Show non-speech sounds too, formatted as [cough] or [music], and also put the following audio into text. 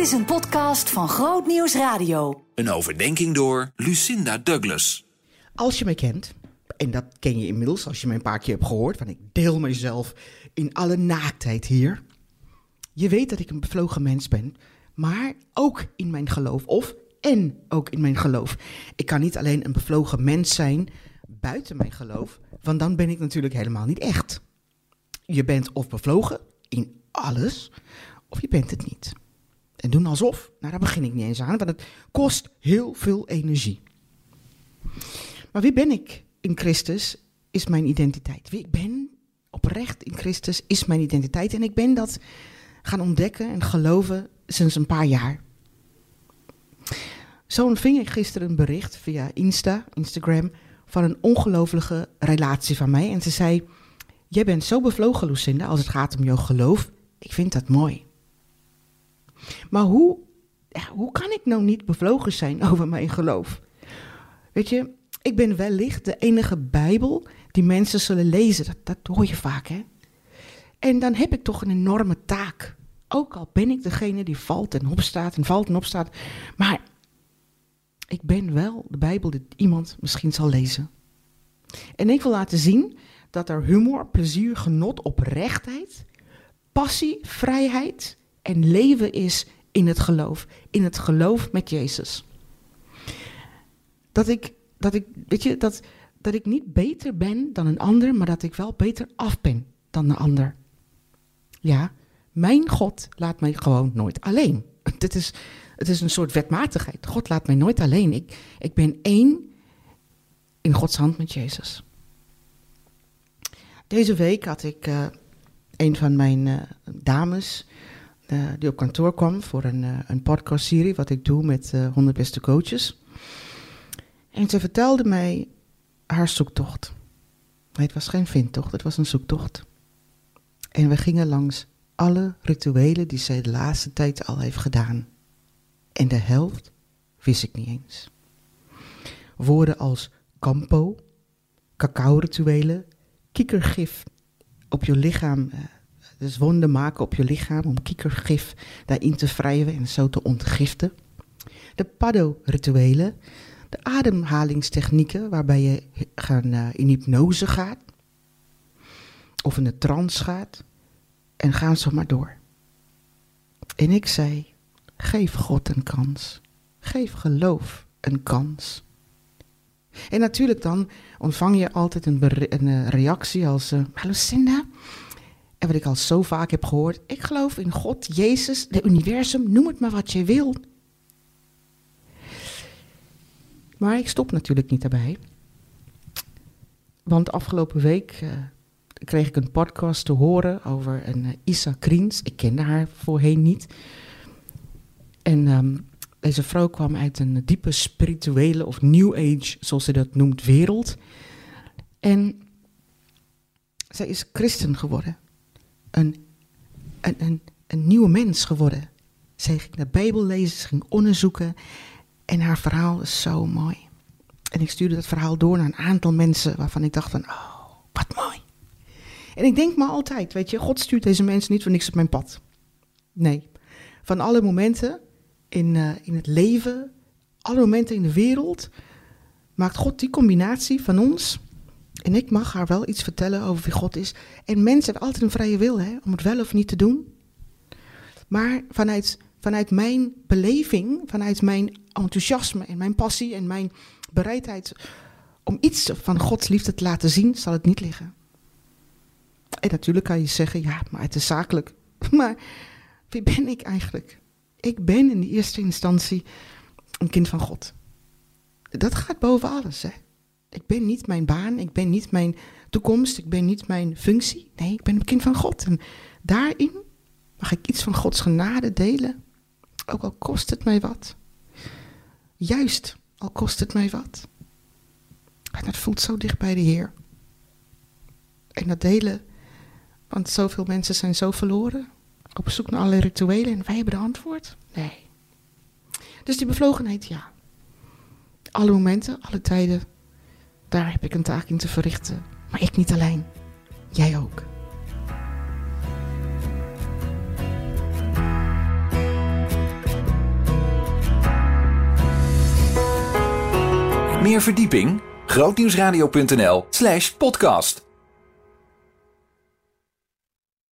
Dit is een podcast van Groot Nieuws Radio. Een overdenking door Lucinda Douglas. Als je mij kent, en dat ken je inmiddels als je mij een paar keer hebt gehoord, want ik deel mezelf in alle naaktheid hier. Je weet dat ik een bevlogen mens ben, maar ook in mijn geloof, of en ook in mijn geloof. Ik kan niet alleen een bevlogen mens zijn buiten mijn geloof, want dan ben ik natuurlijk helemaal niet echt. Je bent of bevlogen in alles, of je bent het niet. En doen alsof, nou daar begin ik niet eens aan, want het kost heel veel energie. Maar wie ben ik in Christus is mijn identiteit. Wie ik ben oprecht in Christus is mijn identiteit. En ik ben dat gaan ontdekken en geloven sinds een paar jaar. Zo ontving ik gisteren een bericht via Insta, Instagram, van een ongelooflijke relatie van mij. En ze zei: Jij bent zo bevlogen, Lucinda, als het gaat om jouw geloof. Ik vind dat mooi. Maar hoe, hoe kan ik nou niet bevlogen zijn [laughs] over mijn geloof? Weet je, ik ben wellicht de enige Bijbel die mensen zullen lezen. Dat, dat hoor je vaak, hè? En dan heb ik toch een enorme taak. Ook al ben ik degene die valt en opstaat en valt en opstaat. Maar ik ben wel de Bijbel die iemand misschien zal lezen. En ik wil laten zien dat er humor, plezier, genot, oprechtheid, passie, vrijheid en leven is in het geloof. In het geloof met Jezus. Dat ik, dat ik, weet je, dat, dat ik niet beter ben dan een ander, maar dat ik wel beter af ben dan een ander. Ja, mijn God laat mij gewoon nooit alleen. [laughs] Het is, het is een soort wetmatigheid. God laat mij nooit alleen. Ik, ik ben één in Gods hand met Jezus. Deze week had ik uh, een van mijn uh, dames uh, die op kantoor kwam voor een, een podcastserie wat ik doe met 100 beste coaches. En ze vertelde mij haar zoektocht. Het was geen vindtocht, het was een zoektocht. En we gingen langs alle rituelen die zij de laatste tijd al heeft gedaan. En de helft wist ik niet eens. Woorden als kampo, cacao-rituelen, kiekergif op je lichaam, dus wonden maken op je lichaam om kiekergif daarin te wrijven en zo te ontgiften. De paddo-rituelen, de ademhalingstechnieken waarbij je gaan, uh, in hypnose gaat of in de trance gaat en gaan zo maar door. En ik zei, geef God een kans. Geef geloof een kans. En natuurlijk dan ontvang je altijd een, een eh, reactie als, uh, Lucinda, en wat ik al zo vaak heb gehoord, ik geloof in God, Jezus, het universum, noem het maar wat je wil. Maar ik stop natuurlijk niet daarbij. Want afgelopen week uh, kreeg ik een podcast te horen over een uh, Isa Kriens. Ik kende haar voorheen niet. En um, deze vrouw kwam uit een diepe spirituele of New Age, zoals ze dat noemt, wereld. En zij is christen geworden. Een, een, een, nieuwe mens geworden. Zij ging de Bijbel lezen, ze ging onderzoeken. En haar verhaal is zo mooi. En ik stuurde dat verhaal door naar een aantal mensen waarvan ik dacht van, oh, wat mooi. En ik denk maar altijd, weet je, God stuurt deze mensen niet voor niks op mijn pad. Nee, van alle momenten in, uh, in het leven, alle momenten in de wereld, maakt God die combinatie van ons. En ik mag haar wel iets vertellen over wie God is. En mensen hebben altijd een vrije wil hè, om het wel of niet te doen. Maar vanuit, vanuit mijn beleving, vanuit mijn enthousiasme en mijn passie en mijn bereidheid om iets van Gods liefde te laten zien, zal het niet liggen. En natuurlijk kan je zeggen, ja, maar het is zakelijk. [laughs] Maar wie ben ik eigenlijk? Ik ben in de eerste instantie een kind van God. Dat gaat boven alles. Hè? Ik ben niet mijn baan, ik ben niet mijn toekomst, ik ben niet mijn functie. Nee, ik ben een kind van God. En daarin mag ik iets van Gods genade delen, ook al kost het mij wat. Juist, al kost het mij wat. En dat voelt zo dicht bij de Heer. En dat delen, want zoveel mensen zijn zo verloren, op zoek naar alle rituelen en wij hebben de antwoord? Nee. Dus die bevlogenheid, ja. Alle momenten, alle tijden, daar heb ik een taak in te verrichten. Maar ik niet alleen. Jij ook. Meer verdieping? grootnieuwsradio.nl slash podcast